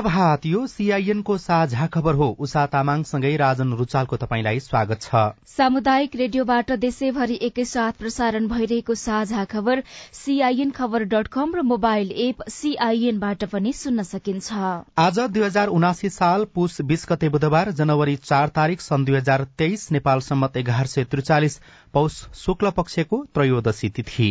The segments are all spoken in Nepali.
प्रभात यो सीआईएन को साझा खबर हो। उषा तामाङसँगै राजन रुचालको तपाईँलाई स्वागत छ। सामुदायिक रेडियोबाट देशैभरि एकैसाथ प्रसारण भइरहेको साझा खबर सीआईएन खबर डट कम र मोबाइल एप सीआईएनबाट पनि सुन्न सकिन्छ। आज दुई हजार उनासी साल पुष बीस गते बुधबार जनवरी चार तारीक सन् दुई हजार तेइस नेपाल सम्मत एघार सय त्रिचालिस पौष शुक्ल पक्षको त्रयोदशी तिथि।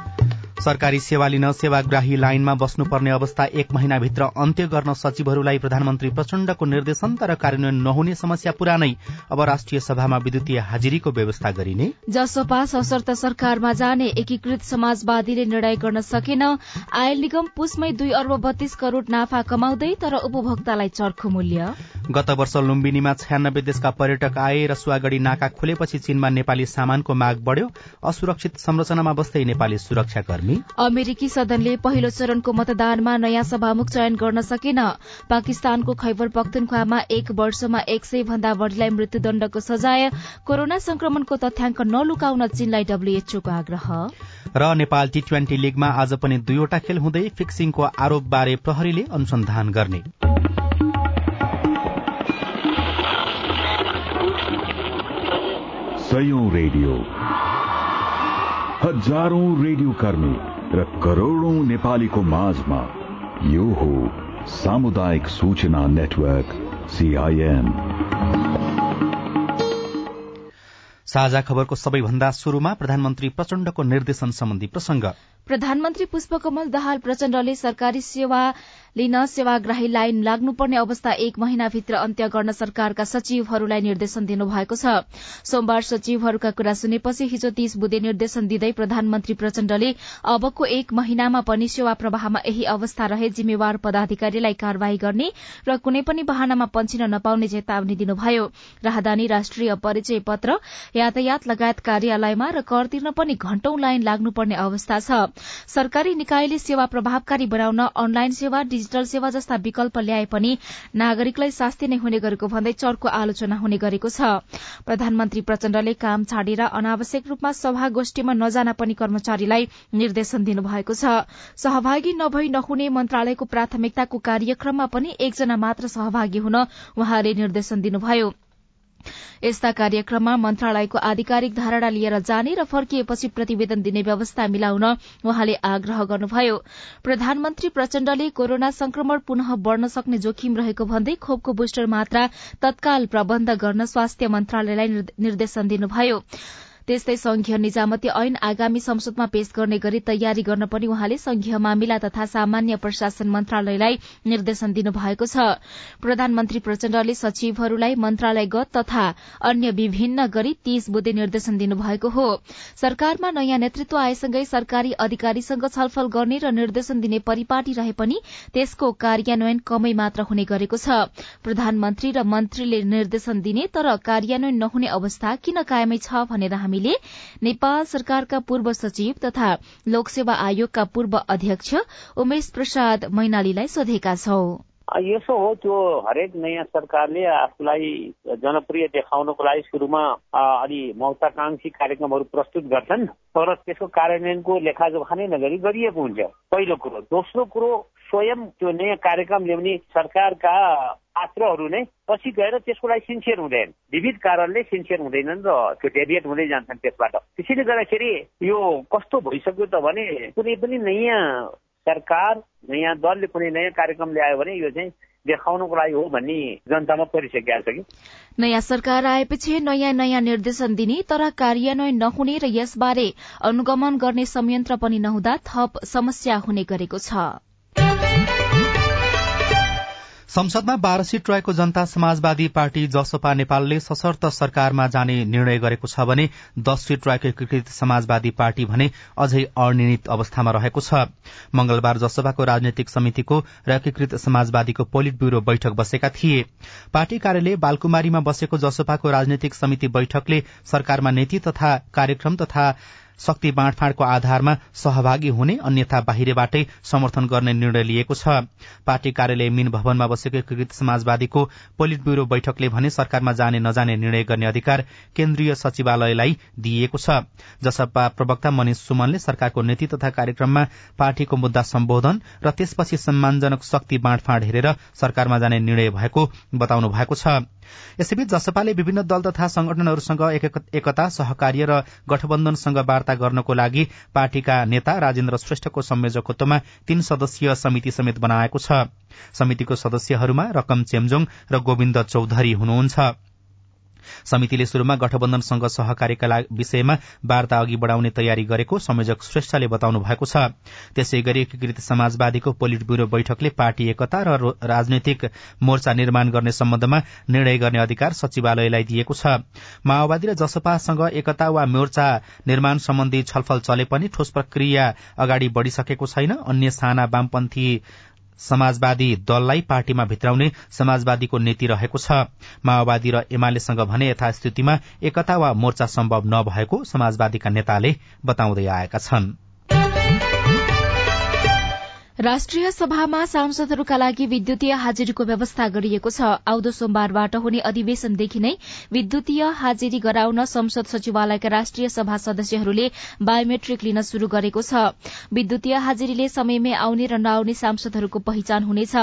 सरकारी सेवा लिन सेवाग्राही लाइनमा बस्नुपर्ने अवस्था एक महिनाभित्र अन्त्य गर्न सचिवहरूलाई प्रधानमन्त्री प्रचण्डको निर्देशन तर कार्यान्वयन नहुने समस्या पुरानै अब राष्ट्रिय सभामा विद्युतीय हाजिरीको व्यवस्था गरिने। जसपा सशर्त सरकारमा जाने एकीकृत समाजवादीले निर्णय गर्न सकेन। आयल निगम पुसमै दुई अर्ब बत्तीस करोड़ नाफा कमाउँदै तर उपभोक्तालाई चर्खो मूल्य। गत वर्ष लुम्बिनीमा छयानब्बे देशका पर्यटक आए र सुवागढ़ी नाका खुलेपछि चीनमा नेपाली सामानको माग बढ़्यो। असुरक्षित संरचनामा बस्दै नेपाली सुरक्षाकर्मी। अमेरिकी सदनले पहिलो चरणको मतदानमा नयाँ सभामुख चयन गर्न सकेन। पाकिस्तानको खैबर पख्तुनख्वामा एक वर्षमा एक सय भन्दा बढ़ीलाई मृत्युदण्डको सजाय कोरोना संक्रमणको तथ्याङ्क नलुकाउन चीनलाई डब्ल्यूएचओको आग्रह। र नेपाल टी ट्वेन्टी लीगमा आज पनि दुईवटा खेल हुँदै फिक्सिङको आरोपबारे प्रहरीले अनुसन्धान गर्ने। रेडियो। हजारौं रेडियो कर्मी र करोड़ौं नेपालीको माझमा यो हो सामुदायिक सूचना नेटवर्क सीआईएन साझा खबरको सबैभन्दा शुरूमा प्रधानमन्त्री प्रचण्डको निर्देशन सम्बन्धी प्रसंग प्रधानमन्त्री पुष्पकमल दाहाल प्रचण्डले सरकारी सेवा लिन सेवाग्राही लाइन लाग्नुपर्ने अवस्था एक महिनाभित्र अन्त्य गर्न सरकारका सचिवहरूलाई निर्देशन दिनुभएको छ। सोमबार सचिवहरूका कुरा सुनेपछि हिजो तीस बुधे निर्देशन दिँदै प्रधानमन्त्री प्रचण्डले अबको एक महिनामा पनि सेवा प्रवाहमा यही अवस्था रहे जिम्मेवार पदाधिकारीलाई कार्यवाही गर्ने र कुनै पनि वाहनामा पन्छिन नपाउने चेतावनी दिनुभयो। राहदानी राष्ट्रिय परिचय पत्र यातायात लगायत कार्यालयमा र कर तिर्न पनि घण्टौं लाइन लाग्नुपर्ने अवस्था छ। सरकारी निकायले सेवा प्रभावकारी बनाउन अनलाइन सेवा डिजिटल सेवा जस्ता विकल्प ल्याए पनि नागरिकलाई शास्ति नै हुने गरेको भन्दै चर्को आलोचना हुने गरेको छ। प्रधानमन्त्री प्रचण्डले काम छाडेर अनावश्यक रूपमा सभा गोष्ठीमा नजान पनि कर्मचारीलाई निर्देशन दिनुभएको छ। सहभागी नभई नहुने मन्त्रालयको प्राथमिकताको कार्यक्रममा पनि एकजना मात्र सहभागी हुन उहाँले निर्देशन दिनुभयो। यस्ता कार्यक्रममा मन्त्रालयको आधिकारिक धारणा लिएर जाने र फर्किएपछि प्रतिवेदन दिने व्यवस्था मिलाउन उहाँले आग्रह गर्नुभयो। प्रधानमन्त्री प्रचण्डले कोरोना संक्रमण पुनः बढ़न सक्ने जोखिम रहेको भन्दै खोपको बुस्टर मात्रा तत्काल प्रबन्ध गर्न स्वास्थ्य मन्त्रालयलाई निर्देशन दिनुभयो। त्यस्तै संघीय निजामती ऐन आगामी संसदमा पेश गर्ने गरी तयारी गर्न पनि उहाँले संघीय मामिला तथा सामान्य प्रशासन मन्त्रालयलाई निर्देशन दिनुभएको छ। प्रधानमन्त्री प्रचण्डले सचिवहरूलाई मन्त्रालयगत तथा अन्य विभिन्न गरी तीस बुधे निर्देशन दिनुभएको हो। सरकारमा नयाँ नेतृत्व आएसँगै सरकारी अधिकारीसँग छलफल गर्ने र निर्देशन दिने परिपाटी रहे पनि त्यसको कार्यान्वयन कमै मात्र हुने गरेको छ। प्रधानमन्त्री र मन्त्रीले निर्देशन दिने तर कार्यान्वयन नहुने अवस्था किन कायमै छ भनेर हामीले नेपाल सरकारका पूर्व सचिव तथा लोकसेवा आयोगका पूर्व अध्यक्ष उमेश प्रसाद मैनालीलाई सोधेका छौं। यसो हो त्यो हरेक नयाँ सरकारले आफूलाई जनप्रिय देखाउनको लागि सुरुमा अलि महत्वाकांक्षी कार्यक्रमहरू प्रस्तुत गर्छन् तर त्यसको कार्यान्वयनको लेखाजोखा नै नगरी गरिएको हुन्छ। पहिलो कुरो। दोस्रो कुरो स्वयं त्यो नयाँ कार्यक्रम ल्याउने सरकारका पात्रहरू नै पछि गएर त्यसको लागि सिन्सियर हुँदैन। विविध कारणले सिन्सियर हुँदैनन् र त्यो डेभिएट हुँदै जान्छन् त्यसबाट। त्यसैले गर्दाखेरि यो कस्तो भइसक्यो त भने कुनै पनि नयाँ सरकार नयाँ दलले कुनै नयाँ कार्यक्रम ल्यायो भने यो चाहिँ देखाउनको लागि हो भन्ने जनतामा परिसकेको छ कि? नयाँ सरकार आएपछि नयाँ नयाँ निर्देशन दिने तर कार्यान्वयन नहुने र यसबारे अनुगमन गर्ने संयन्त्र पनि नहुँदा थप समस्या हुने गरेको छ। संसदमा बाह्र सीट रहेको जनता समाजवादी पार्टी जसपा नेपालले सशर्त सरकारमा जाने निर्णय गरेको छ भने दश सीट रहेको एकीकृत समाजवादी पार्टी भने अझै अनिर्णित अवस्थामा रहेको छ। मंगलबार जसपाको राजनैतिक समितिको र एकीकृत समाजवादीको पोलिट ब्यूरो बैठक बसेका थिए। पार्टी कार्यालय बालकुमारीमा बसेको जसपाको राजनैतिक समिति बैठकले सरकारमा नीति तथा कार्यक्रम तथा शक्ति बाँडफाँडको आधारमा सहभागी हुने अन्यथा बाहिरबाटै समर्थन गर्ने निर्णय लिएको छ। पार्टी कार्यालय मीन भवनमा बसेको एकीकृत समाजवादीको पोलिट ब्यूरो बैठकले भने सरकारमा जाने नजाने निर्णय गर्ने अधिकार केन्द्रीय सचिवालयलाई दिइएको छ। जसपा प्रवक्ता मनिष सुमनले सरकारको नीति तथा कार्यक्रममा पार्टीको मुद्दा सम्बोधन र त्यसपछि सम्मानजनक शक्ति बाँडफाँड हेरेर सरकारमा जाने निर्णय भएको बताउनु भएको छ। यसैबीच जसपाले विभिन्न दल तथा संगठनहरूसँग एकता सहकार्य र गठबन्धनसँग वार्ता गर्नको लागि पार्टीका नेता राजेन्द्र श्रेष्ठको संयोजकत्वमा तीन सदस्यीय समिति समेत बनाएको छ। समितिको सदस्यहरूमा रकम चेम्जोङ र गोविन्द चौधरी हुनुहुन्छ। समितिले शुरूमा गठबन्धनसँग सहकार्यका विषयमा वार्ता अघि बढ़ाउने तयारी गरेको संयोजक श्रेष्ठले बताउनु भएको छ। त्यसै गरी एकीकृत समाजवादीको पोलिट ब्यूरो बैठकले पार्टी एकता र राजनैतिक मोर्चा निर्माण गर्ने सम्बन्धमा निर्णय गर्ने अधिकार सचिवालयलाई दिएको छ। माओवादी र जसपासँग एकता वा मोर्चा निर्माण सम्बन्धी छलफल चले पनि ठोस प्रक्रिया अगाडि बढ़िसकेको छैन। अन्य साना वामपन्थी समाजवादी दललाई पार्टीमा भित्राउने समाजवादीको नीति रहेको छ। माओवादी र एमालेसँग भने यथास्थितिमा एकता वा मोर्चा सम्भव नभएको समाजवादीका नेताले बताउँदै आएका छनृ। राष्ट्रिय सभामा सांसदहरूका लागि विद्युतीय हाजिरीको व्यवस्था गरिएको छ। आउँदो सोमबारबाट हुने अधिवेशनदेखि नै विद्युतीय हाजिरी गराउन संसद सचिवालयका राष्ट्रिय सभा सदस्यहरूले बायोमेट्रिक लिन शुरू गरेको छ। विद्युतीय हाजिरीले समयमै आउने र नआउने सांसदहरूको पहिचान हुनेछ।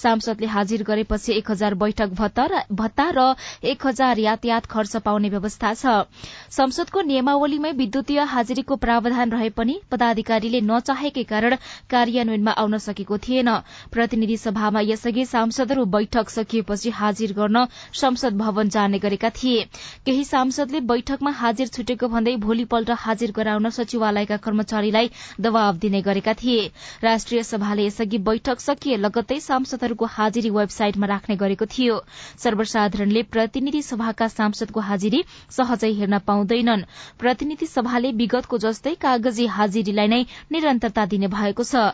सांसदले हाजिर गरेपछि एक हजार बैठक भत्ता र एक हजार यातायात खर्च पाउने व्यवस्था छ। संसदको नियमावलीमै विद्युतीय हाजिरीको प्रावधान रहे पनि पदाधिकारीले नचाहेकै कारण कार्यान्वयनमा आउन सकेको थिएन। प्रतिनिधि सभामा यसअघि सांसदहरू बैठक सकिएपछि हाजिर गर्न संसद भवन जाने गरेका थिए। केही सांसदले बैठकमा हाजिर छुटेको भन्दै भोलिपल्ट हाजिर गराउन सचिवालयका कर्मचारीलाई दबाव दिने गरेका थिए। राष्ट्रिय सभाले यसअघि बैठक सकिए लगत्तै सांसदहरूको हाजिरी वेबसाइटमा राख्ने गरेको थियो। सर्वसाधारणले प्रतिनिधि सभाका सांसदको हाजिरी सहजै हेर्न पाउँदैनन्। प्रतिनिधि सभाले विगतको जस्तै कागजी हाजिरीलाई नै निरन्तरता दिने भएको छ।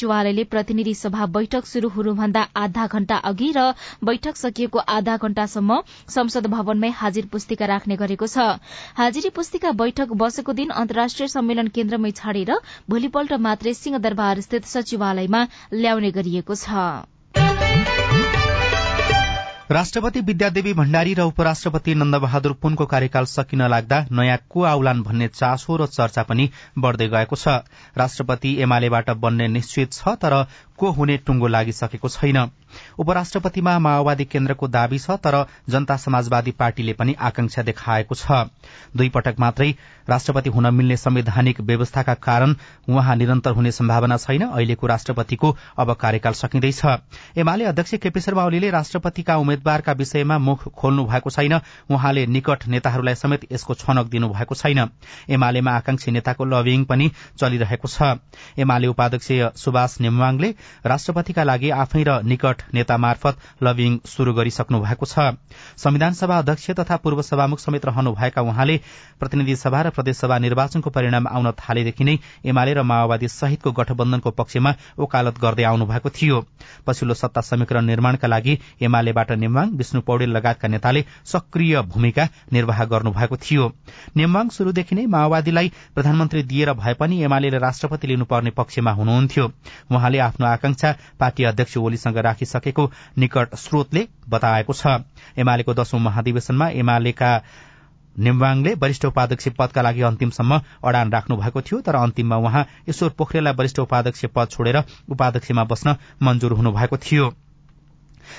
सचिवालयले प्रतिनिधि सभा बैठक शुरू हुनुभन्दा आधा घण्टा अघि र बैठक सकिएको आधा घण्टासम्म संसद भवनमै हाजिर पुस्तिका राख्ने गरेको छ। हाजिरी पुस्तिका बैठक बसेको दिन अन्तर्राष्ट्रिय सम्मेलन केन्द्रमै छाडेर भोलिपल्ट मात्रै सिंहदरबार स्थित सचिवालयमा ल्याउने गरिएको छ। राष्ट्रपति विद्यादेवी भण्डारी र उपराष्ट्रपति नन्दबहादुर पुनको कार्यकाल सकिन लाग्दा नयाँ को आउलान् भन्ने चासो र चर्चा पनि बढ़दै गएको छ। राष्ट्रपति एमालेबाट बन्ने निश्चित छ तर को हुने टुंगो लागिसकेको छैन। उपराष्ट्रपतिमा माओवादी केन्द्रको दावी छ तर जनता समाजवादी पार्टीले पनि आकांक्षा देखाएको छ। दुई पटक मात्रै राष्ट्रपति हुन मिल्ने संवैधानिक व्यवस्थाका कारण उहाँ निरन्तर हुने सम्भावना छैन। अहिलेको राष्ट्रपतिको अब कार्यकाल सकिँदैछ। एमाले अध्यक्ष केपी शर्मा ओलीले राष्ट्रपतिका उम्मेद्वारका विषयमा मुख खोल्नु भएको छैन। उहाँले निकट नेताहरूलाई समेत यसको छनक दिनुभएको छैन। एमालेमा आकांक्षी नेताको लबिङ पनि चलिरहेको छ। एमाले उपाध्यक्ष सुभाष नेमवाङले राष्ट्रपतिका लागि आफै र निकट नेता मार्फत लबिङ शुरू गरिसक्नु भएको छ। संविधान सभा अध्यक्ष तथा पूर्व सभामुख समेत रहनुभएका उहाँले प्रतिनिधि सभा र प्रदेशसभा निर्वाचनको परिणाम आउन थालेदेखि नै एमाले र माओवादी सहितको गठबन्धनको पक्षमा ओकालत गर्दै आउनु भएको थियो। पछिल्लो सत्ता समीकरण निर्माणका लागि एमालेबाट नेमवाङ विष्णु पौडेल लगायतका नेताले सक्रिय भूमिका निर्वाह गर्नुभएको थियो। नेमवाङ शुरूदेखि नै माओवादीलाई प्रधानमन्त्री दिएर भए पनि एमाले राष्ट्रपति लिनुपर्ने पक्षमा हुनुहुन्थ्यो। उहाँले आफ्नो आकांक्षा पार्टी अध्यक्ष ओलीसँग राखिसकेको निकट स्रोतले बताएको छ। एमालेको दशौं महाधिवेशनमा एमालेका निम्बाङले वरिष्ठ उपाध्यक्ष पदका लागि अन्तिमसम्म अडान राख्नु भएको थियो तर अन्तिममा उहाँ ईश्वर पोखरेललाई वरिष्ठ उपाध्यक्ष पद छोडेर उपाध्यक्षमा बस्न मञ्जुर हुनुभएको थियो।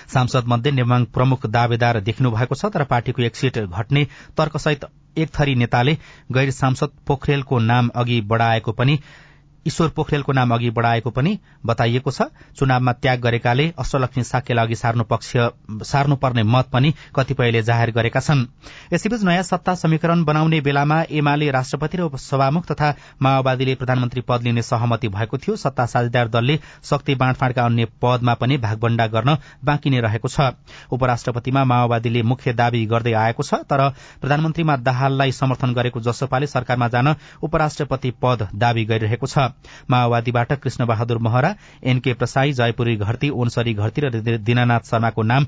सांसद मध्ये नेवाङ प्रमुख दावेदार देखिनु भएको छ तर पार्टीको एक सीट घट्ने तर्कसहित एक थरी नेताले गैर सांसद पोखरेलको नाम अघि बढ़ाएको पनि ईश्वर पोखरेलको नाम अघि बढ़ाएको पनि बताइएको छ। चुनावमा त्याग गरेकाले अष्टलक्ष्मी साक्यलाई अघि सार्नु पक्ष सार्नुपर्ने मत पनि कतिपयले जाहेर गरेका छन्। यसैबीच नयाँ सत्ता समीकरण बनाउने बेलामा एमाले राष्ट्रपति र सभामुख तथा माओवादीले प्रधानमन्त्री पद लिने सहमति भएको थियो। सत्ता साझेदार दलले शक्ति बाँडफाँडका अन्य पदमा पनि भागभण्डा गर्न बाँकी नै रहेको छ। उपराष्ट्रपतिमा माओवादीले मुख्य दावी गर्दै आएको छ तर प्रधानमन्त्रीमा दाहाललाई समर्थन गरेको जसपाले सरकारमा जान उपराष्ट्रपति पद दावी गरिरहेको छ। माओवादीबाट कृष्ण बहादुर महरा एनके प्रसाई जयपुरी घरती ओनसरी घरती र दिनानाथ शर्माको नाम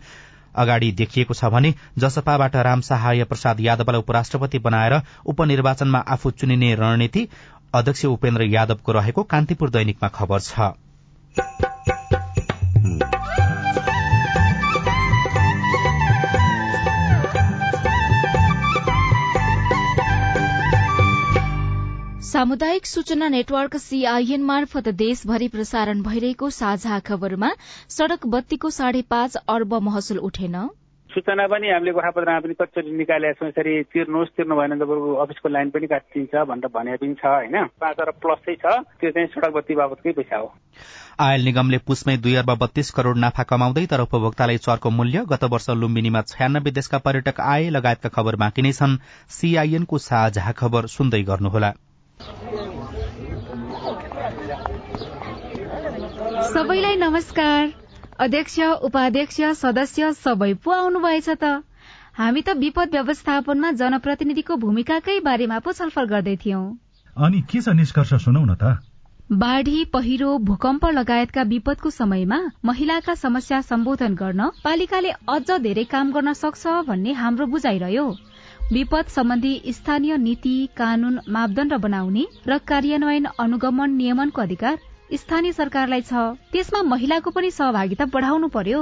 अगाडि देखिएको छ भने जसपाबाट राम सहाय प्रसाद यादवलाई उपराष्ट्रपति बनाएर उपनिर्वाचनमा आफू चुनिने रणनीति अध्यक्ष उपेन्द्र यादवको रहेको कान्तिपुर दैनिकमा खबर छ। सामुदायिक सूचना नेटवर्क सीआईएन मार्फत देशभरि प्रसारण भइरहेको साझा खबरमा सड़क बत्तीको साढे पाँच अर्ब महसुल उठेन। सूचना पनि हामीले गोठापत्रमा पनि कतिचोटि निकालेका छौँ। यसरी तिर्नुहोस् तिर्नु भएन तपाईँको अफिसको लाइन पनि काटिदिन्छ भनेर भने पनि छ होइन? पाँच अर्ब प्लसै छ त्यो चाहिँ सड़क बत्ती बाबतकै पैसा हो। आयल निगमले पुसमै दुई अर्ब बत्तीस करोड़ नाफा कमाउँदै तर उपभोक्तालाई चरको मूल्य गत वर्ष लुम्बिनीमा छयानब्बे देशका पर्यटक आए लगायतका खबर बाँकी नै छन्। सीआईएनको साझा खबर सुन्दै गर्नुहोला। सबैलाई नमस्कार। अध्यक्ष उपाध्यक्ष सदस्य सबै पो आउनुभएछ त। हामी त विपद व्यवस्थापनमा जनप्रतिनिधिको भूमिकाकै बारेमा पो छलफल गर्दै थियौं। अनि के छ निष्कर्ष सुनौ न त? बाढ़ी पहिरो भूकम्प लगायतका विपदको समयमा महिलाका समस्या सम्बोधन गर्न पालिकाले अझ धेरै काम गर्न सक्छ भन्ने हाम्रो बुझाइरह्यो विपद सम्बन्धी स्थानीय नीति कानून मापदण्ड बनाउने र कार्यान्वयन अनुगमन नियमनको अधिकार स्थानीय सरकारलाई छ। त्यसमा महिलाको पनि सहभागिता बढाउनु पर्यो।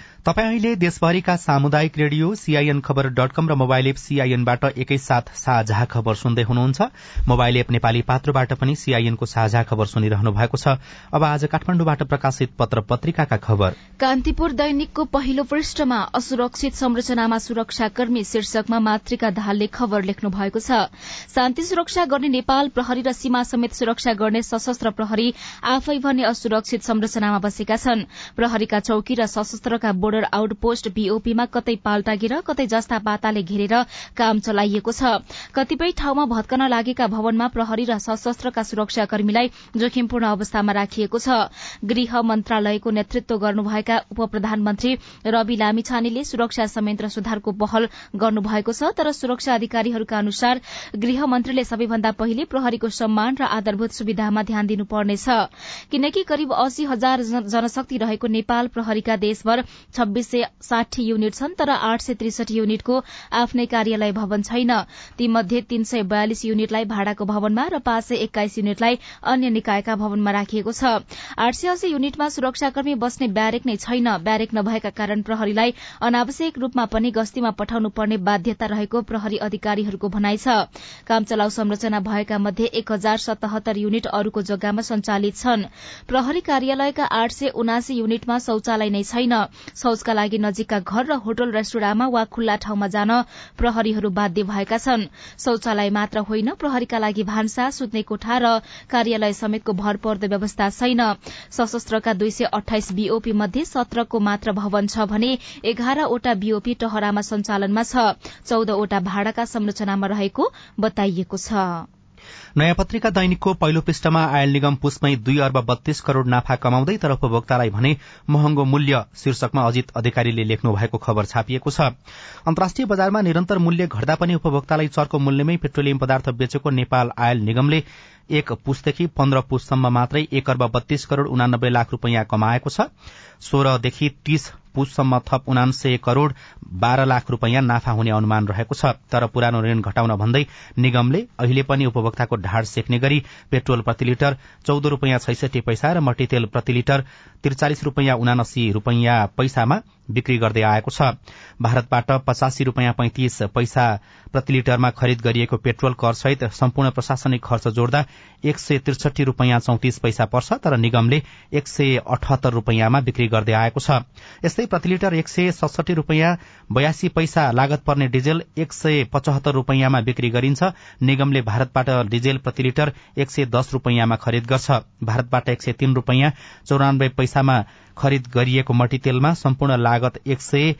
तपाईँ अहिले देशभरिका सामुदायिक radio CIN Khabar dot com र मोबाइल एप सीआईएनबाट एकैसाथ साझा खबर सुन्दै हुनुहुन्छ। मोबाइल एप नेपाली पात्रोबाट पनि सीआईएनको साझा खबर सुनिरहनु भएको छ। अब आज काठमाडौँबाट प्रकाशित पत्र पत्रिकाका खबर। कान्तिपुर दैनिकको पहिलो पृष्ठमा असुरक्षित संरचनामा सुरक्षाकर्मी शीर्षकमा मातृका दाहालले खबर लेख्नु भएको छ। शान्ति सुरक्षा गर्ने नेपाल प्रहरी र सीमा समेत सुरक्षा गर्ने सशस्त्र प्रहरी आफै भने असुरक्षित संरचनामा बसेका छन्। प्रहरीका चौकी र सशस्त्रका बोर्डर आउटपोस्ट बीओपीमा कतै पाल्टागिर कतै जस्ता पाताले घेरेर काम चलाइएको छ। कतिपय ठाउँमा भत्कन लागेका भवनमा प्रहरी र सशस्त्रका सुरक्षाकर्मीलाई जोखिमपूर्ण अवस्थामा राखिएको छ। गृह मन्त्रालयको नेतृत्व गर्नुभएका उप प्रधानमन्त्री रवि लामिछानेले सुरक्षा संयन्त्र सुधारको पहल गर्नुभएको छ तर सुरक्षा अधिकारीहरूका अनुसार गृह मन्त्रीले सबैभन्दा पहिले प्रहरीको सम्मान र आधारभूत सुविधामा ध्यान दिनुपर्नेछ। किनकि करिब अस्सी हजार जनशक्ति रहेको नेपाल प्रहरीका देशभर छब्बीस सय साठी युनिट छन् तर आठ सय त्रिसठी युनिटको आफ्नै कार्यालय भवन छैन। तीमध्ये तीन सय बयालिस युनिटलाई भाडाको भवनमा र पाँच सय एक्काइस युनिटलाई अन्य निकायका भवनमा राखिएको छ। आठ सय अस्सी युनिटमा सुरक्षाकर्मी बस्ने ब्यारेक नै छैन। ब्यारेक नभएका कारण प्रहरीलाई अनावश्यक रूपमा पनि गस्तीमा पठाउनु पर्ने बाध्यता रहेको प्रहरी अधिकारीहरूको भनाइ छ। काम चलाउ संरचना भएका मध्ये एक हजार सतहत्तर युनिट अरूको जग्गामा सञ्चालित छन्। प्रहरी कार्यालयका आठ सय उनासी युनिटमा शौचालय नै छैन। शौचका लागि नजिकका घर र होटल रेस्टुराँमा वा खुल्ला ठाउँमा जान प्रहरीहरू बाध्य भएका छन्। शौचालय मात्र होइन प्रहरीका लागि भान्सा सुत्ने कोठा र कार्यालय समेतको भरपर्दो व्यवस्था छैन। सशस्त्रका दुई सय अठाइस बीओपी मध्ये सत्रको मात्र भवन छ भने एघारवटा बीओपी टहरामा सञ्चालनमा छ। चौधवटा भाड़ाका संरचनामा रहेको बताइएको छ। नयाँ पत्रिका दैनिकको पहिलो पृष्ठमा आयल निगम पुसमै दुई अर्ब बत्तीस करोड़ नाफा कमाउँदै तर उपभोक्तालाई भने महँगो मूल्य शीर्षकमा अजित अधिकारीले लेख्नु भएको खबर छापिएको छ। अन्तर्राष्ट्रिय बजारमा निरन्तर मूल्य घट्दा पनि उपभोक्तालाई चर्को मूल्यमै पेट्रोलियम पदार्थ बेचेको नेपाल आयल निगमले एक पुसदेखि पन्ध्र पुससम्म मात्रै एक अर्ब बत्तीस करोड़ उनानब्बे लाख रूपियाँ कमाएको छ। सोह्रदेखि तीस पुससम्म थप उनान्सय करोड़ बाह्र लाख रूपियाँ नाफा हुने अनुमान रहेको छ। तर पुरानो ऋण घटाउन भन्दै निगमले अहिले पनि उपभोक्ताको ढाड सेक्ने गरी पेट्रोल प्रति लिटर चौध रूपियाँ छैसठी पैसा र मट्टीतेल प्रति लिटर त्रिचालिस रूपियाँ उनासी रूपियाँ पैसामा बिक्री गर्दै आएको छ। भारतबाट पचासी रूपियाँ पैंतिस पैसा प्रति लिटरमा खरिद गरिएको पेट्रोल कर सहित सम्पूर्ण प्रशासनिक खर्च जोड्दा एक सय त्रिसठी रूपियाँ चौतिस पैसा पर्छ तर निगमले एक सय अठहत्तर रूपियाँमा बिक्री गर्दै आएको छ। यस्तै प्रति लिटर एक सय सडसठी रूपियाँ बयासी पैसा लागत पर्ने डिजेल एक सय पचहत्तर रूपियाँमा बिक्री गरिन्छ। निगमले भारतबाट डिजेल प्रति लिटर एक सय दस रूपियाँमा खरिद गर्छ। भारतबाट एक सय तीन रूपियाँ चौरानब्बे पैसामा खरिद गरिएको मट्टीतेलमा सम्पूर्ण लागत एक सय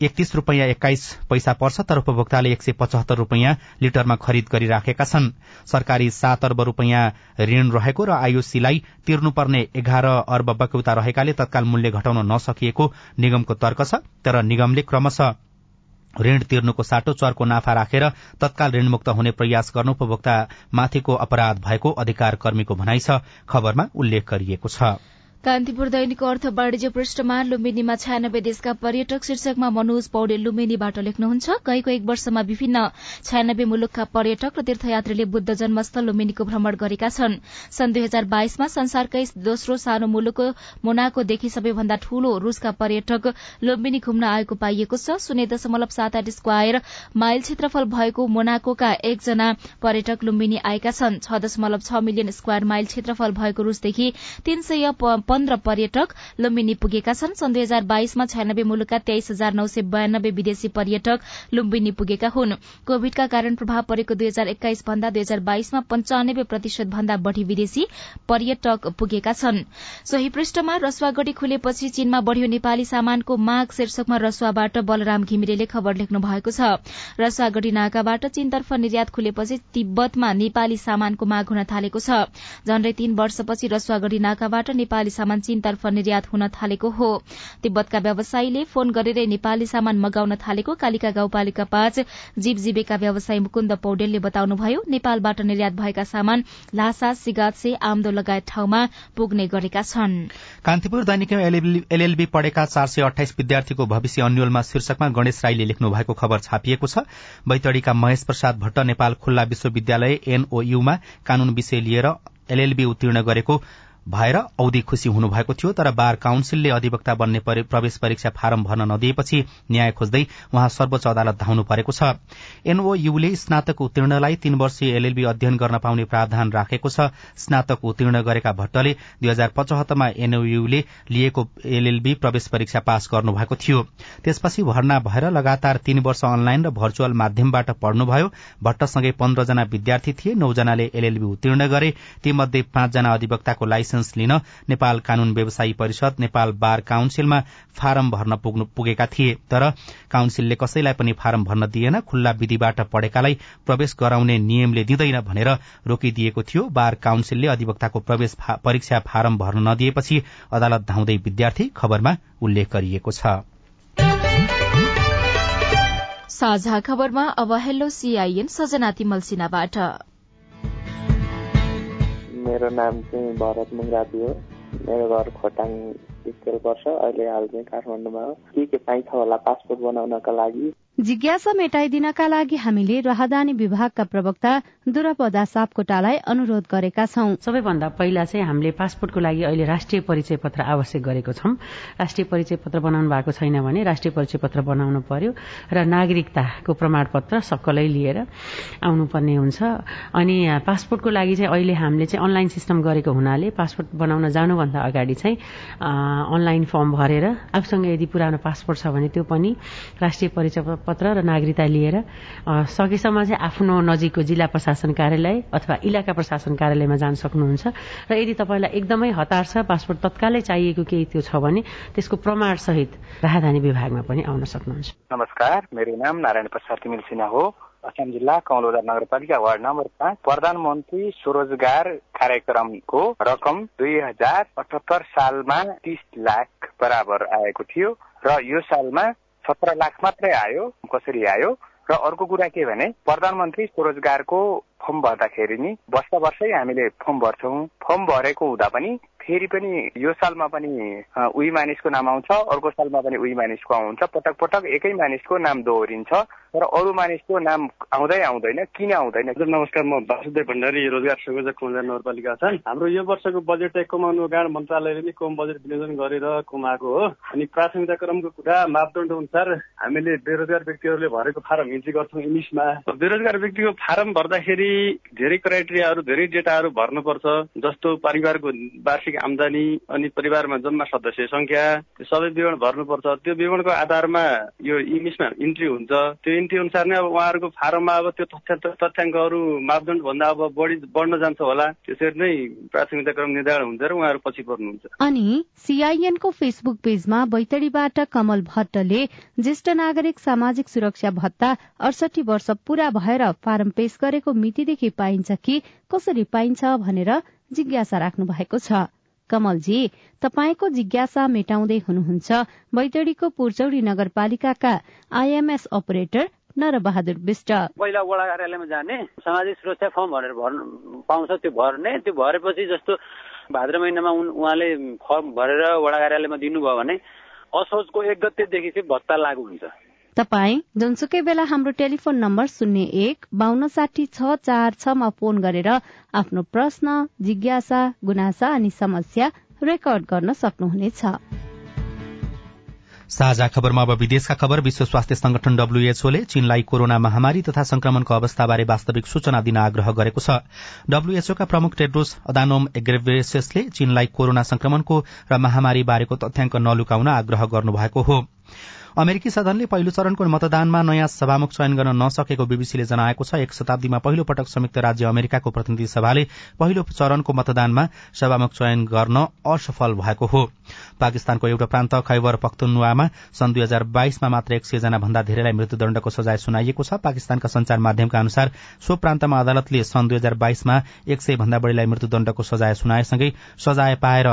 एकतीस रूपियाँ एक्काइस पैसा पर्छ तर उपभोक्ताले एक सय पचहत्तर रूपियाँ लिटरमा खरिद गरिराखेका छन्। सरकारी सात अर्ब रूपियाँ ऋण रहेको र आयुसीलाई तिर्नुपर्ने एघार अर्ब बक्यौता रहेकाले तत्काल मूल्य घटाउन नसकिएको निगमको तर्क छ तर निगमले क्रमशः ऋण तिर्नुको साटो चर्को नाफा राखेर तत्काल ऋणमुक्त हुने प्रयास गर्नु उपभोक्ता माथिको अपराध भएको अधिकार कर्मीको भनाइ छ खबरमा उल्लेख गरिएको छ। कान्तिपुर दैनिक अर्थ वाणिज्य पृष्ठमा लुम्बिनीमा छयानब्बे देशका पर्यटक शीर्षकमा मनोज पौडेल लुम्बिनीबाट लेख्नुहुन्छ गएको एक वर्षमा विभिन्न छयानब्बे मुलुकका पर्यटक र तीर्थयात्रीले बुद्ध जन्मस्थल लुम्बिनीको भ्रमण गरेका छन्। सन् दुई हजार बाइसमा संसारकै दोस्रो सानो मुलुक मोनाकोदेखि सबैभन्दा ठूलो रूसका पर्यटक लुम्बिनी घुम्न आएको पाइएको छ। शून्य दशमलव सात आठ स्क्वायर माइल क्षेत्रफल भएको मोनाकोका एकजना पर्यटक लुम्बिनी आएका छन्। छ दशमलव छ मिलियन स्क्वायर माइल क्षेत्रफल भएको रूसदेखि तीन सय पन्ध्र पर्यटक लुम्बिनी पुगेका छन्। सन् दुई हजार बाइसमा छयानब्बे मुलुकका तेइस हजार नौ सय बयानब्बे विदेशी पर्यटक लुम्बिनी पुगेका हुन्। कोविडका कारण प्रभाव परेको दुई हजार एक्काइस भन्दा दुई हजार बाइसमा पञ्चानब्बे प्रतिशत भन्दा बढ़ी विदेशी पर्यटक पुगेका छन्। सोही पृष्ठमा रसुवागढ़ी खुलेपछि चीनमा बढ़्यो नेपाली सामानको माग। शीर्षकमा रसुवाबाट बलराम घिमिरेले खबर लेख्नु भएको छ। रसुवागढ़ी नाकाबाट चीनतर्फ निर्यात खुलेपछि तिब्बतमा नेपाली सामानको माग हुन थालेको छ। झण्डै तीन वर्षपछि रसुवागढ़ी नाकाबाट नेपाली सामान चीनतर्फ निर्यात हुन थालेको हो। तिब्बतका व्यवसायीले फोन गरेरै नेपाली सामान मगाउन थालेको कालिका गाउँपालिका पाँच जीव जीविका व्यवसायी मुकुन्द पौडेलले बताउनुभयो नेपालबाट निर्यात भएका सामान लासा सिगासे आमदो लगायत ठाउँमा पुग्ने गरेका छन्। कान्तिपुर दैनिकमा एलएलबी पढेका चार सय अठाइस विद्यार्थीको भविष्य अन्यलमा शीर्षकमा गणेश राईले लेख्नु भएको खबर छापिएको छ। बैतडीका महेश प्रसाद भट्ट नेपाल खुल्ला विश्वविद्यालय एनओयूमा कानून विषय लिएर एलएलबी उत्तीर्ण गरेको भएर औधी खुशी हुनुभएको थियो तर बार काउन्सिलले अधिवक्ता बन्ने प्रवेश परीक्षा फारम भर्न नदिएपछि न्याय खोज्दै उहाँ सर्वोच्च अदालत धाउनु परेको छ। एनओयूले स्नातक उत्तीर्णलाई तीन वर्षीय एलएलबी अध्ययन गर्न पाउने प्रावधान राखेको छ। स्नातक उत्तीर्ण गरेका भट्टले दुई हजार पचहत्तरमा एनओयूले लिएको एलएलबी प्रवेश परीक्षा पास गर्नुभएको थियो। त्यसपछि भर्ना भएर लगातार तीन वर्ष अनलाइन र भर्चुअल माध्यमबाट पढ़नुभयो। भट्टसँगै पन्ध्रजना विद्यार्थी थिए नौजनाले एलएलबी उत्तीर्ण गरे। तीमध्ये पाँचजना अधिवक्ताको लाइसेन्स लाइसेन्स लिन नेपाल कानून व्यवसायी परिषद नेपाल बार काउन्सिलमा फारम भर्न पुगेका थिए। तर काउन्सिलले कसैलाई पनि फारम भर्न दिएन खुल्ला विधिबाट पढेकालाई प्रवेश गराउने नियमले दिँदैन भनेर रोकिदिएको थियो। बार काउन्सिलले अधिवक्ताको प्रवेश परीक्षा फारम भर्न नदिएपछि अदालत धाउँदै विद्यार्थी खबरमा उल्लेख गरिएको छ। साझा खबरमा अब हेलो सीआईएन सजना तिमल सिन्हाबाट। मेरो नाम चाहिँ भरत मुङ्राती हो। मेरो घर खोटाङ स्कुल पर्छ। अहिले हाल चाहिँ काठमाडौँमा हो। के के पाइन्छ होला? पासपोर्ट बनाउनका लागि। जिज्ञासा मेटाइदिनका लागि हामीले राहदानी विभागका प्रवक्ता दुरपदा सापकोटालाई अनुरोध गरेका छौं। सबैभन्दा पहिला चाहिँ हामीले पासपोर्टको लागि अहिले राष्ट्रिय परिचय पत्र आवश्यक गरेको छौं। राष्ट्रिय परिचय पत्र बनाउनु भएको छैन भने राष्ट्रिय परिचय पत्र बनाउनु पर्यो र नागरिकताको प्रमाणपत्र सक्कलै लिएर आउनुपर्ने हुन्छ। अनि पासपोर्टको लागि चाहिँ अहिले हामीले चाहिँ अनलाइन सिस्टम गरेको हुनाले पासपोर्ट बनाउन जानुभन्दा अगाडि चाहिँ अनलाइन फर्म भरेर आफूसँग यदि पुरानो पासपोर्ट छ भने त्यो पनि राष्ट्रिय परिचय पत्र र नागरिकता लिएर सकेसम्म चाहिँ आफ्नो नजिकको जिल्ला प्रशासन कार्यालय अथवा इलाका प्रशासन कार्यालयमा जान सक्नुहुन्छ। र यदि तपाईँलाई एकदमै हतार छ पासपोर्ट तत्कालै चाहिएको केही त्यो छ भने त्यसको प्रमाण सहित राजधानी विभागमा पनि आउन सक्नुहुन्छ। नमस्कार मेरो नाम नारायण प्रसाद तिमिल सिन्हा हो। अछाम जिल्ला कौलोदार नगरपालिका वार्ड नम्बर पाँच प्रधानमन्त्री स्वरोजगार कार्यक्रमको रकम दुई हजार अठहत्तर सालमा तीस लाख बराबर आएको थियो र यो सालमा सत्र लाख मात्रै आयो कसरी आयो? र अर्को कुरा के भने प्रधानमन्त्री स्वरोजगारको फर्म भर्दाखेरि नि वर्ष वर्षै हामीले फर्म भर्छौँ। फर्म भरेको हुँदा पनि फेरि पनि यो सालमा पनि उही मानिसको नाम आउँछ अर्को सालमा पनि उही मानिसको आउँछ पटक पटक एकै मानिसको नाम दोहोरिन्छ र अरू मानिसको नाम आउँदै आउँदैन किन आउँदैन? नमस्कार म वासुदेव भण्डारी रोजगार संयोजक कुमजार नगरपालिका छन्। हाम्रो यो वर्षको बजेट कमाउनु कारण मन्त्रालयले नै कम बजेट विनियोजन गरेर कमाएको हो। अनि प्राथमिकता क्रमको कुरा मापदण्ड अनुसार हामीले बेरोजगार व्यक्तिहरूले भरेको फारम इन्ट्री गर्छौँ इङ्ग्लिसमा बेरोजगार व्यक्तिको फारम भर्दाखेरि धेरै क्राइटेरियाहरू धेरै डेटाहरू भर्नुपर्छ जस्तो परिवारको वार्षिक आमदानी अनि परिवारमा जम्मा सदस्य संख्या सबै विवरण भर्नुपर्छ। त्यो विवरणको आधारमा यो इङ्ग्लिसमा इन्ट्री हुन्छ। त्यो इन्ट्री अनुसार नै अब उहाँहरूको फारममा अब त्यो तथ्याङ्कहरू मापदण्ड भन्दा अब बढी बढ्न जान्छ होला। त्यसरी नै प्राथमिकता क्रम निर्धारण हुन्छ र उहाँहरू पछि पर्नुहुन्छ। अनि सीआईएनको फेसबुक पेजमा बैतडीबाट कमल भट्टले ज्येष्ठ नागरिक सामाजिक सुरक्षा भत्ता अडसठी वर्ष पूरा भएर फारम पेश गरेको मितिदेखि पाइन्छ कि कसरी पाइन्छ भनेर जिज्ञासा राख्नु भएको छ। कमलजी तपाईँको जिज्ञासा मेटाउँदै हुनुहुन्छ बैतडीको पुर्चौडी नगरपालिकाका आइएमएस अपरेटर नरबहादुर विष्ट। पहिला वडा कार्यालयमा जाने सामाजिक सुरक्षा फर्म भनेर भर्नु पाउँछ त्यो भर्ने त्यो भरेपछि जस्तो भाद्र महिनामा उहाँले फर्म भरेर वडा कार्यालयमा दिनुभयो भने असोजको एक गतेदेखि चाहिँ भत्ता लागू हुन्छ। तपाई जुनसुकै बेला हाम्रो टेलिफोन नम्बर शून्य एक बान्न साठी छ चार छमा फोन गरेर आफ्नो प्रश्न जिज्ञासा गुनासा अनि समस्या रेकर्ड गर्न सक्नुहुनेछ। साझा खबरमा अब विदेशका खबर विश्व स्वास्थ्य संगठन डब्ल्यूएचओले चीनलाई कोरोना महामारी तथा संक्रमणको अवस्थाबारे वास्तविक सूचना दिन आग्रह गरेको छ। डब्ल्यूएचओका प्रमुख टेड्रोस अदानोम एग्रेभेसेसले चीनलाई कोरोना संक्रमणको र महामारी बारेको तथ्याङ्क नलुकाउन आग्रह गर्नुभएको हो। अमेरिकी सदनले पहिलो चरणको मतदानमा नयाँ सभामुख चयन गर्न नसकेको बीबीसीले जनाएको छ। एक शताब्दीमा पहिलो पटक संयुक्त राज्य अमेरिकाको प्रतिनिधि सभाले पहिलो चरणको मतदानमा सभामुख चयन गर्न असफल भएको हो। पाकिस्तानको एउटा प्रान्त खैबर पख्तुनवामा सन् दुई हजार बाइसमा मात्र एक सय जना भन्दा धेरैलाई मृत्युदण्डको सजाय सुनाइएको छ। पाकिस्तानका संचार माध्यमका अनुसार सो प्रान्तमा अदालतले सन् दुई हजार बाइसमा एक सय भन्दा बढ़ीलाई मृत्युदण्डको सजाय सुनाएसँगै सजाय पाएर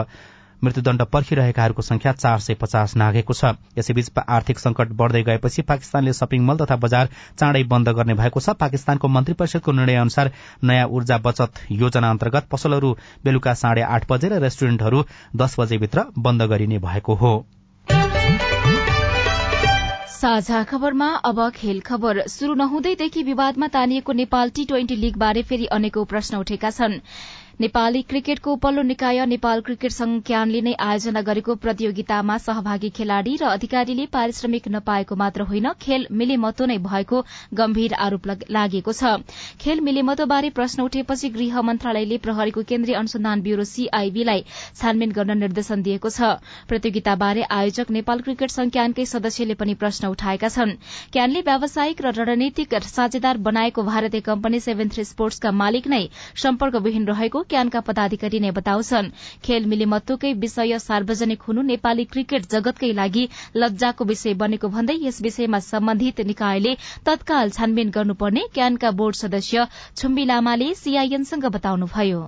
मृत्युदण्ड पर्खिरहेकाहरूको संख्या चार सय पचास नागेको छ। यसैबीच आर्थिक संकट बढ़दै गएपछि पाकिस्तानले सपिङ मल तथा बजार चाँडै बन्द गर्ने भएको छ। पाकिस्तानको मन्त्री परिषदको निर्णय अनुसार नयाँ ऊर्जा बचत योजना अन्तर्गत पसलहरू बेलुका साढे आठ बजे र रेस्टुरेन्टहरू दस बजेभित्र बन्द गरिने भएको हो। साझा खबरमा अब खेल खबर। शुरू नहुँदैदेखि विवादमा तानिएको नेपाल टी ट्वेन्टी लीगबारे फेरि अनेकौं प्रश्न उठेका छन्। नेपाली क्रिकेटको उपल्लो निकाय नेपाल क्रिकेट संज्ञानले नै आयोजना गरेको प्रतियोगितामा सहभागी खेलाड़ी र अधिकारीले पारिश्रमिक नपाएको मात्र होइन खेल मिलेमतो नै भएको गम्भीर आरोप लागेको छ। खेल मिलेमतोबारे प्रश्न उठेपछि गृह मन्त्रालयले प्रहरीको केन्द्रीय अनुसन्धान ब्यूरो सीआईबीलाई छानबिन गर्न निर्देशन दिएको छ। प्रतियोगिताबारे आयोजक नेपाल क्रिकेट संज्ञानकै सदस्यले पनि प्रश्न उठाएका छन्। क्यानले व्यावसायिक र रणनीतिक साझेदार बनाएको भारतीय कम्पनी सेभेन थ्री स्पोर्ट्सका मालिक नै सम्पर्कविहीन रहेको क्यानका पदाधिकारी नै बताउँछन्। खेल मिलिमत्वकै विषय सार्वजनिक हुनु नेपाली क्रिकेट जगतकै लागि लज्जाको विषय बनेको भन्दै यस विषयमा सम्बन्धित निकायले तत्काल छानबिन गर्नुपर्ने क्यानका बोर्ड सदस्य छुम्बी लामाले सीआईएनसँग बताउनुभयो।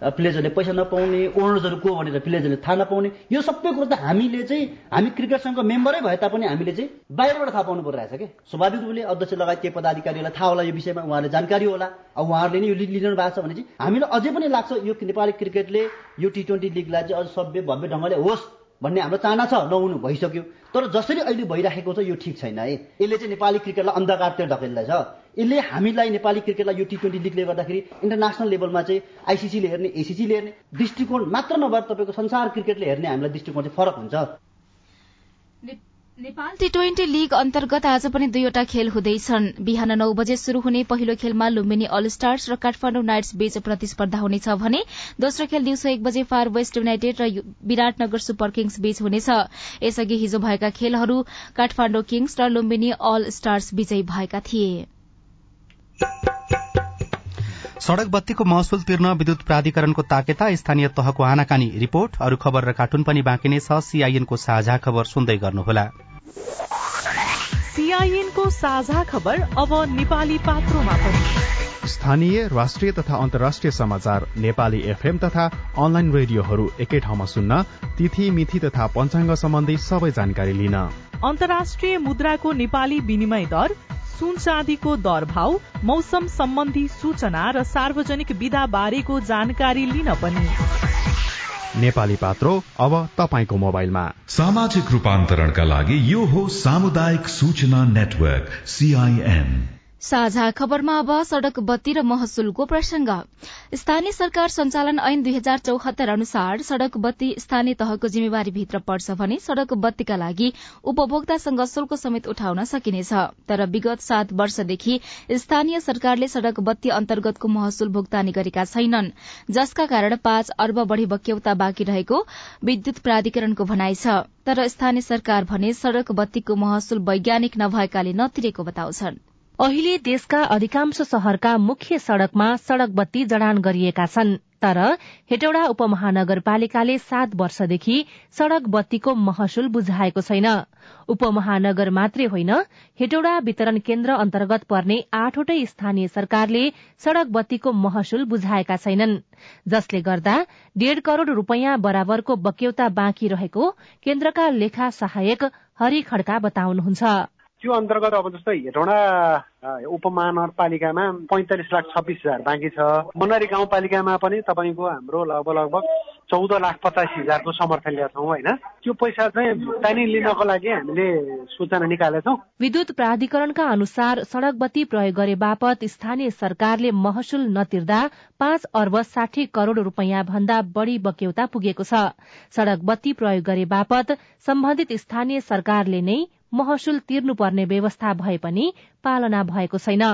प्लेजरले पैसा नपाउने ओनर्सहरू को भनेर प्लेजरले थाहा नपाउने यो सबै कुरो त हामीले चाहिँ हामी क्रिकेट सङ्घको मेम्बरै भए तापनि हामीले चाहिँ बाहिरबाट थाहा पाउनु परिरहेछ कि? स्वाभाविक रूपले अध्यक्ष लगायत केही पदाधिकारीहरूलाई थाहा होला यो विषयमा उहाँहरूले जानकारी होला। अब उहाँहरूले नै यो लिग लिइरहनु भएको छ भने चाहिँ हामीलाई अझै पनि लाग्छ यो नेपाली क्रिकेटले यो टी ट्वेन्टी लिगलाई चाहिँ अझ सभ्य भव्य ढङ्गले होस् भन्ने हाम्रो चाहना छ नहुनु भइसक्यो। तर जसरी अहिले भइराखेको छ यो ठिक छैन है यसले चाहिँ नेपाली क्रिकेटलाई अन्धकारतिर ढकेल्दैछ यसले हामीलाई नेपाली क्रिकेटलाई यो टी ट्वेन्टी लिगले गर्दाखेरि इन्टरनेसनल लेभलमा चाहिँ आइसिसीले हेर्ने एसिसीले हेर्ने दृष्टिकोण मात्र नभएर तपाईँको संसार क्रिकेटले हेर्ने हामीलाई दृष्टिकोण चाहिँ फरक हुन्छ। नेपाल टी ट्वेन्टी लीग अन्तर्गत आज पनि दुईवटा खेल हुँदैछन्। बिहान नौ बजे शुरू हुने पहिलो खेलमा लुम्बिनी अल स्टार्स र काठमाडौँ नाइट्स बीच प्रतिस्पर्धा हुनेछ भने दोस्रो खेल दिउँसो एक बजे फार वेस्ट युनाइटेड र विराटनगर सुपर किङ्स बीच हुनेछ। यसअघि हिजो भएका खेलहरू काठमाडौँ किङ्स र लुम्बिनी अल स्टार्स विजयी भएका थिए। सड़क बत्तीको महसुल तिर्न विद्युत प्राधिकरणको ताकेता स्थानीय तहको आनाकानी रिपोर्ट अरू खबर र कार्टुन पनि बाँकी नै छ। सीआईएनको साझा खबर सुन्दै गर्नुहोला। सीआईएनको साझा खबर अब नेपाली पात्रोमा पनि। स्थानीय राष्ट्रिय तथा अन्तर्राष्ट्रिय समाचार नेपाली एफएम तथा अनलाइन रेडियोहरू एकै ठाउँमा सुन्न तिथि मिथि तथा पञ्चाङ्ग सम्बन्धी सबै जानकारी लिन। अन्तर्राष्ट्रिय मुद्राको नेपाली विनिमय दर सुन चाँदीको दर भाव मौसम सम्बन्धी सूचना र सार्वजनिक विधा बारेको जानकारी लिन पनि। नेपाली पात्रो अब तपाईँको मोबाइलमा। सामाजिक रूपान्तरणका लागि यो हो सामुदायिक सूचना नेटवर्क सीआईएन साझा खबरमा अब सड़क बत्ती र महसुलको प्रसंग। स्थानीय सरकार संचालन ऐन दुई हजार चौहत्तर अनुसार सड़क बत्ती स्थानीय तहको जिम्मेवारी भित्र पर्छ भने सड़क बत्तीका लागि उपभोक्तासँग शुल्क समेत उठाउन सकिनेछ। तर विगत सात वर्षदेखि स्थानीय सरकारले सड़क बत्ती अन्तर्गतको महसुल भुक्तानी गरेका छैनन्। जसका कारण पाँच अर्ब बढ़ी बक्यौता बाँकी रहेको विद्युत प्राधिकरणको भनाइ छ। तर स्थानीय सरकार भने सड़क बत्तीको महसुल वैज्ञानिक नभएकाले नतिरेको बताउँछन्। अहिले देशका अधिकांश शहरका मुख्य सड़कमा सड़क बत्ती जडान गरिएका छन् तर हेटौडा उपमहानगरपालिकाले सात वर्षदेखि सड़क बत्तीको महसुल बुझाएको छैन। उपमहानगर मात्रै होइन हेटौडा वितरण केन्द्र अन्तर्गत पर्ने आठवटै स्थानीय सरकारले सड़क बत्तीको महसुल बुझाएका छैनन्। जसले गर्दा डेढ़ करोड़ रूपियाँ बराबरको बक्यौता बाँकी रहेको केन्द्रका लेखा सहायक हरि खड्का बताउनुहुन्छ। त्यो अन्तर्गत अब जस्तै हेटौँडा उपमहानगरपालिकामा पैँतालिस लाख छब्बिस हजार बाँकी छ। मनरी गाउँपालिकामा पनि तपाईँको हाम्रो लगभग लगभग चौध लाख पचासी हजारको समर्थन ल्याएको छौँ होइन? त्यो पैसा चाहिँ भुक्तानी लिनको लागि हामीले सूचना निकालेछौँ। विद्युत प्राधिकरणका अनुसार सड़क बत्ती प्रयोग गरे बापत स्थानीय सरकारले महसुल नतिर्दा पाँच अर्ब साठी करोड़ रूपियाँ भन्दा बढ़ी बक्यौता पुगेको छ। सड़क बत्ती प्रयोग गरे बापत सम्बन्धित स्थानीय सरकारले नै महसुल तिर्नुपर्ने व्यवस्था भए पनि पालना भएको छैन।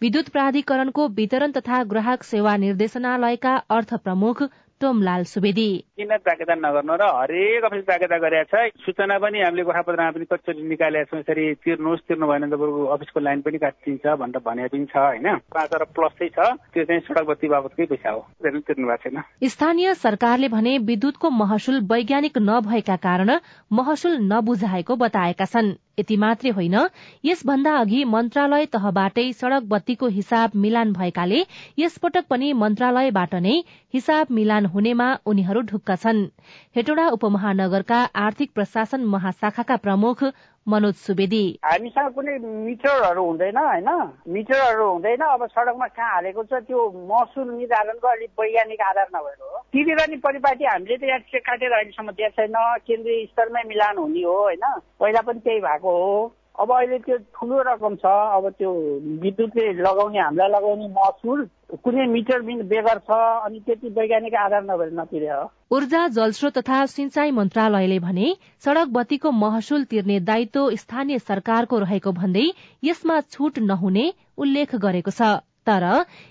विद्युत प्राधिकरणको वितरण तथा ग्राहक सेवा निर्देशनालयका अर्थ प्रमुख टोमलाल सुवेदी। किन प्राकेता नगर्नु र हरेक अफिस प्राकेता गरेका छ सूचना पनि हामीले गोठापत्रमा पनि कतिचोटि निकालेका छौँ यसरी तिर्नुहोस् तिर्नु भएन त बरु अफिसको लाइन पनि काटिदिन्छ भनेर भने पनि छ होइन? पाँच अर्ब प्लस चाहिँ छ त्यो चाहिँ सड़क बत्ती बाबतकै पैसा हो तिर्नु भएको छैन। स्थानीय सरकारले भने विद्युतको महसुल वैज्ञानिक नभएका कारण महसुल नबुझाएको बताएका छन्। यति मात्रै होइन यसभन्दा अघि मन्त्रालय तहबाटै सड़क बत्तीको हिसाब मिलान भएकाले यसपटक पनि मन्त्रालयबाट नै हिसाब मिलान हुनेमा उनीहरू ढुक्क छन्। हेटौडा उपमहानगरका आर्थिक प्रशासन महाशाखाका प्रमुख मनोज सुवेदी। हामीसँग कुनै मिटरहरू हुँदैन होइन? मिटरहरू हुँदैन अब सडकमा कहाँ हालेको छ त्यो महसुल निर्धारणको अलिक वैज्ञानिक आधार नभएर हो। तिरेर नि परिपाटी हामीले त यहाँ चेक काटेर अहिलेसम्म दिएको छैन। केन्द्रीय स्तरमै मिलान हुने हो होइन? पहिला पनि त्यही भएको हो। अब अहिले त्यो ठुलो रकम छ अब त्यो विद्युतले लगाउने हामीलाई लगाउने महसुल कुनै मिटर बेगर छ अनि त्यति वैज्ञानिक आधार नभएर नतिरे हो। ऊर्जा जलस्रोत तथा सिंचाई मन्त्रालयले भने सड़क बत्तीको महसुल तिर्ने दायित्व स्थानीय सरकारको रहेको भन्दै यसमा छूट नहुने उल्लेख गरेको छ। तर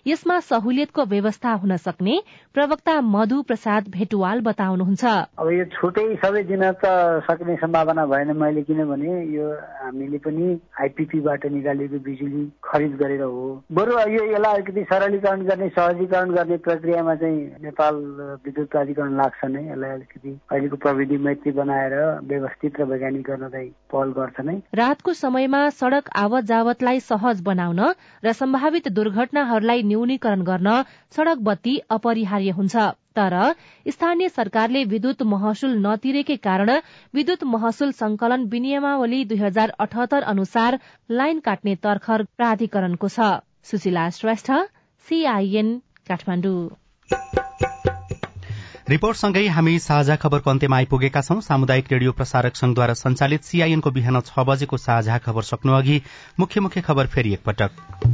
यसमा सहुलियतको व्यवस्था हुन सक्ने प्रवक्ता मधु प्रसाद भेटुवाल बताउनुहुन्छ। अब यो छुटै सबै दिन त सक्ने सम्भावना भएन मैले किनभने यो हामीले पनि आइपिपीबाट निकालेको बिजुली खरिद गरेर हो। बरु यो यसलाई अलिकति सरलीकरण गर्ने सहजीकरण गर्ने प्रक्रियामा चाहिँ नेपाल विद्युत प्राधिकरण लाग्छ नै। यसलाई अलिकति अहिलेको प्रविधि मैत्री बनाएर व्यवस्थित र वैज्ञानिक गर्न चाहिँ पहल गर्छ नै। रातको समयमा सड़क आवत जावतलाई सहज बनाउन र सम्भावित दुर्घटना घटनाहरूलाई न्यूनीकरण गर्न सड़क बत्ती अपरिहार्य हुन्छ। तर स्थानीय सरकारले विद्युत महसुल नतिरेकै कारण विद्युत महसुल संकलन विनियमावली दुई हजार अठहत्तर अनुसार लाइन काट्ने तर्खर प्राधिकरणको छ। सुशीला श्रेष्ठ सीआईएन काठमाडौँ। रिपोर्टसँगै हामी साझा खबरको अन्त्यमा आइपुगेका छौं। सामुदायिक रेडियो प्रसारक संघद्वारा संचालित सीआईएनको बिहान छ बजेको साझा खबर सक्नु अघि मुख्य मुख्य खबर फेरि एकपटक।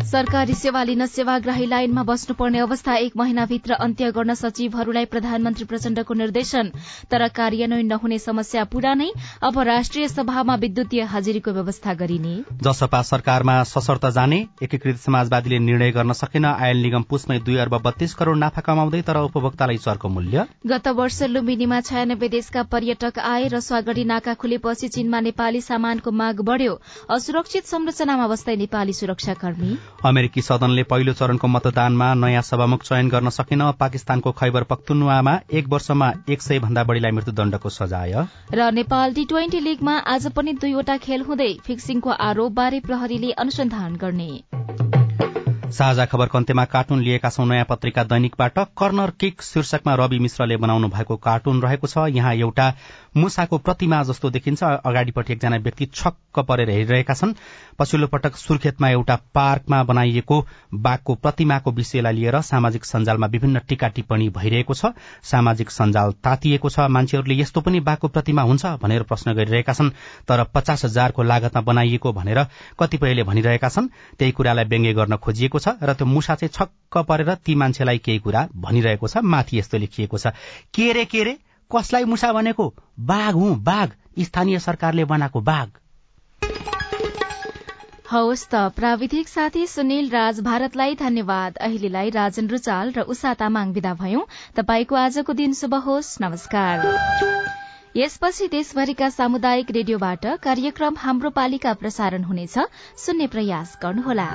सरकारी सेवा लिन सेवाग्राही लाइनमा बस्नुपर्ने अवस्था एक महिनाभित्र अन्त्य गर्न सचिवहरूलाई प्रधानमन्त्री प्रचण्डको निर्देशन। तर कार्यान्वयन नहुने समस्या पुरानै अब राष्ट्रिय सभामा विद्युतीय हाजिरीको व्यवस्था गरिने। जसपा सरकारमा सशर्त जाने एकीकृत समाजवादीले निर्णय गर्न सकेन। आयल निगम पुसमै दुई अर्ब बत्तीस करोड़ नाफा कमाउँदै तर उपभोक्तालाई चर्को मूल्य। गत वर्ष लुम्बिनीमा छयानब्बे देशका पर्यटक आए र स्वागढी नाका खुलेपछि चीनमा नेपाली सामानको माग बढ़्यो। असुरक्षित संरचनामा बस्दै नेपाली सुरक्षाकर्मी। अमेरिकी सदनले पहिलो चरणको मतदानमा नयाँ सभामुख चयन गर्न सकेन। पाकिस्तानको खैबर पख्तुनुवामा एक वर्षमा एक सय भन्दा बढ़ीलाई मृत्युदण्डको सजाय। र नेपाल टी ट्वेन्टी लीगमा आज पनि दुईवटा खेल हुँदै फिक्सिङको आरोपबारे प्रहरीले अनुसन्धान गर्ने। साझा खबरको अन्त्यमा कार्टुन लिएका छौं नयाँ पत्रिका दैनिकबाट कर्नर किक शीर्षकमा रवि मिश्रले बनाउनु भएको कार्टुन रहेको छ। यहाँ एउटा मुसाको प्रतिमा जस्तो देखिन्छ। अगाडिपट्टि एकजना व्यक्ति छक्क परेर हेरिरहेका छन्। पछिल्लो पटक सुर्खेतमा एउटा पार्कमा बनाइएको बाघको प्रतिमाको विषयलाई लिएर सामाजिक सञ्जालमा विभिन्न टीका टिप्पणी भइरहेको छ। सामाजिक सञ्जाल तातिएको छ। मान्छेहरूले यस्तो पनि बाघको प्रतिमा हुन्छ भनेर प्रश्न गरिरहेका छन्। तर पचास हजारको लागतमा बनाइएको भनेर कतिपयले भनिरहेका छन्। त्यही कुरालाई व्यङ्ग्य गर्न खोजिएको छ र त्यो मुसा चाहिँ छक्क परेर ती मान्छेलाई केही कुरा भनिरहेको छ। माथि यस्तो लेखिएको छ। के रे कसलाई मुसा भनेको? बाघ हुँ बाघ। स्थानीय सरकारले बनाएको बाघ। हवस् त प्राविधिक साथी सुनिल राज भारतलाई धन्यवाद। अहिलेलाई राजन रुचाल र उषा तामाङ विदा भयौं। तपाईँको आजको दिन शुभ होस्। नमस्कार। यसपछि देशभरिका सामुदायिक रेडियोबाट कार्यक्रम हाम्रो पालिका प्रसारण हुनेछ। सुन्ने प्रयास गर्नुहोला।